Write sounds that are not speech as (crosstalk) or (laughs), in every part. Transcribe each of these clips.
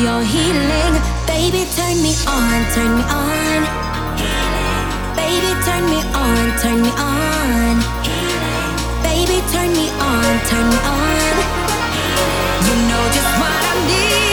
your healing. Baby, turn me on, turn me on. Baby, turn me on, turn me on. Baby, turn me on, turn me on. You know just what I need.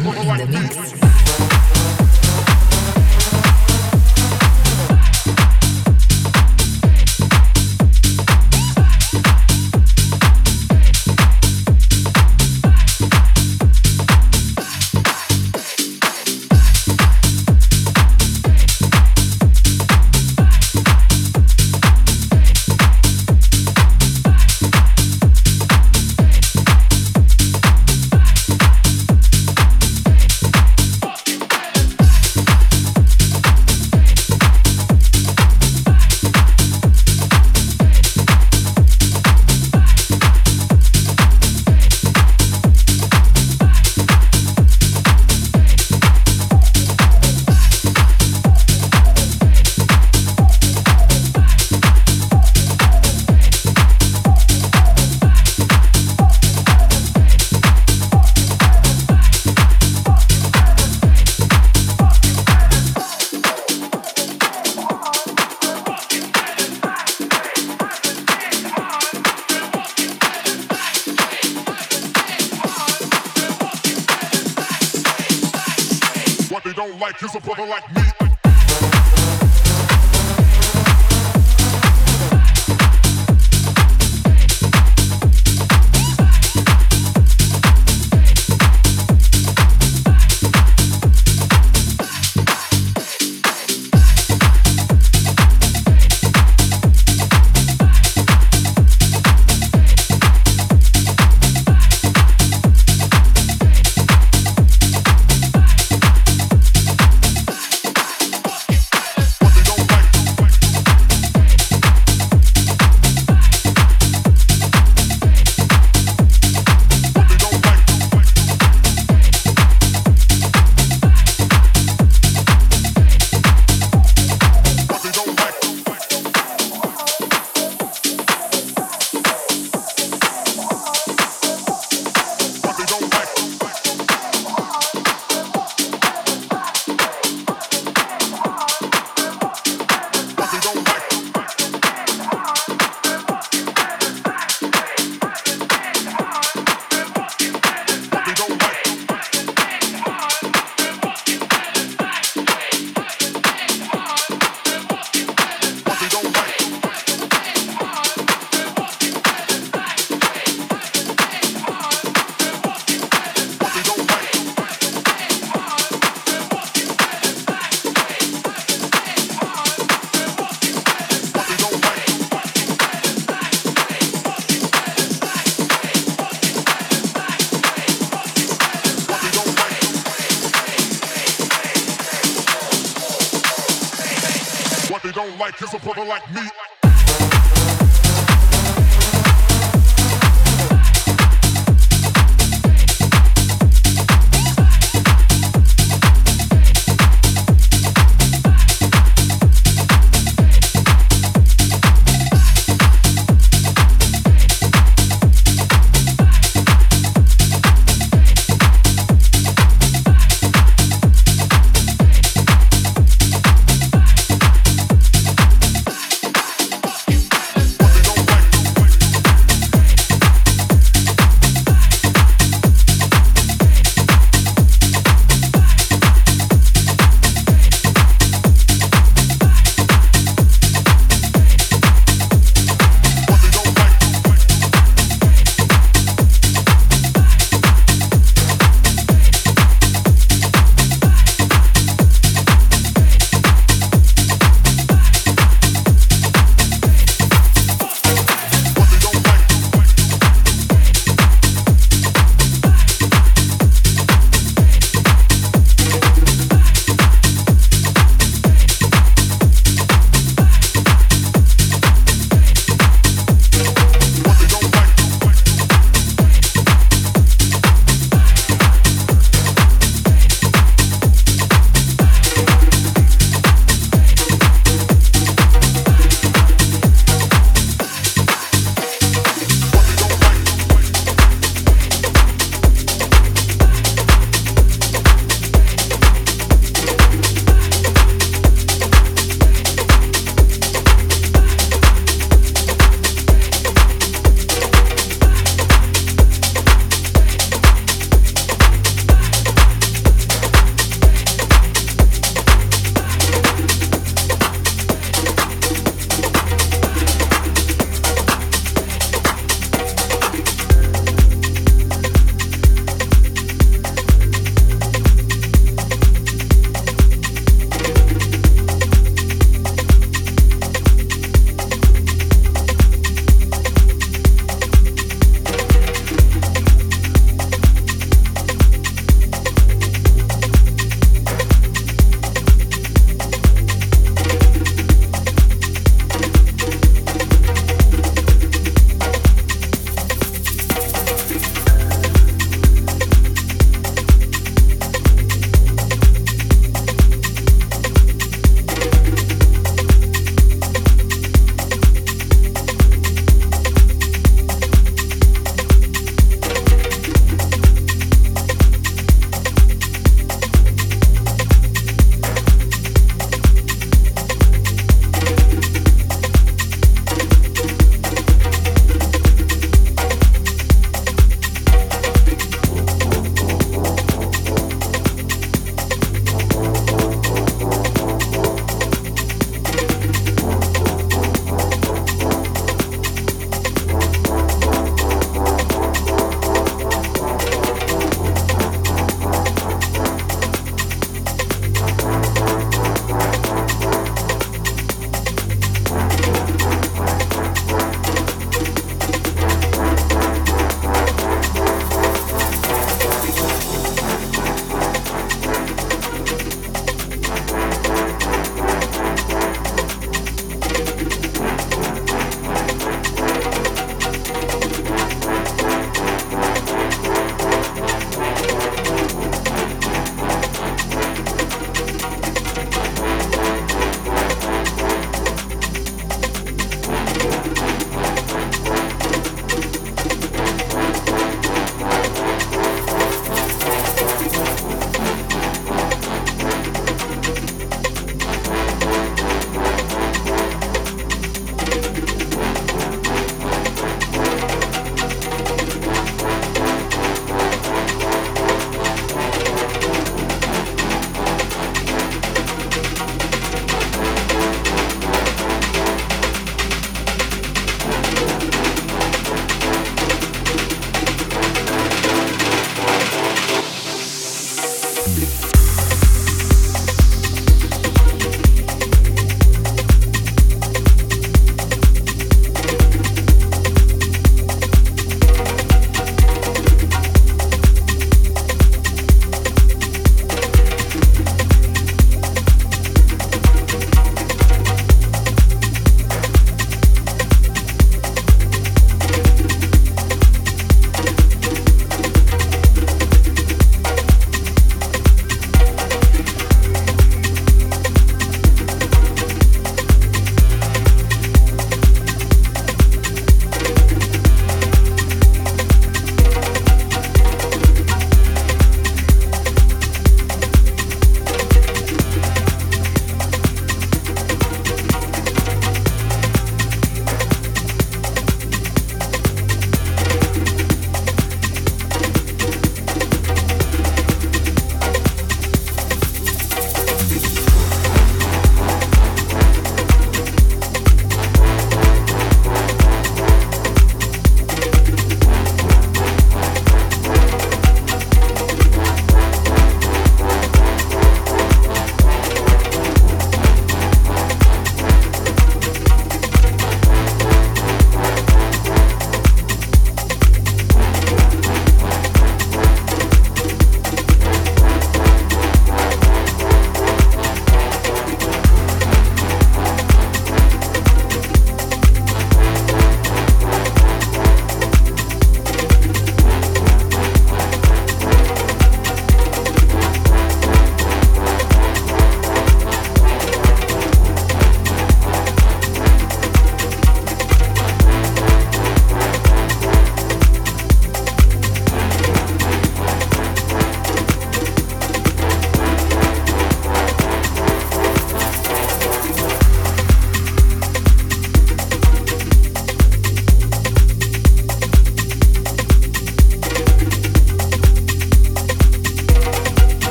him. (laughs)